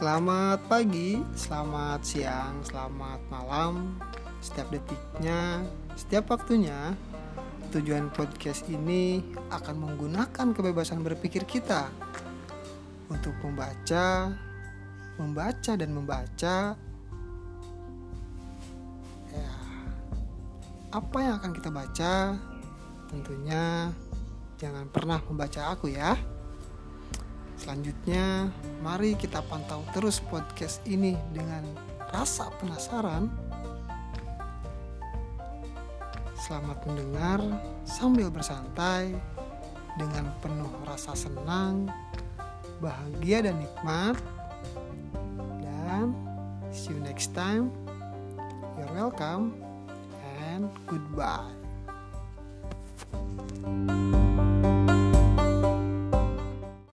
Selamat pagi, selamat siang, selamat malam, setiap detiknya, setiap waktunya. Tujuan podcast ini akan menggunakan kebebasan berpikir kita untuk membaca, membaca dan membaca. Ya, apa yang akan kita baca? Tentunya jangan pernah membaca aku ya. Selanjutnya, mari kita pantau terus podcast ini dengan rasa penasaran. Selamat mendengar sambil bersantai dengan penuh rasa senang, bahagia dan nikmat. Dan see you next time. You're welcome and goodbye.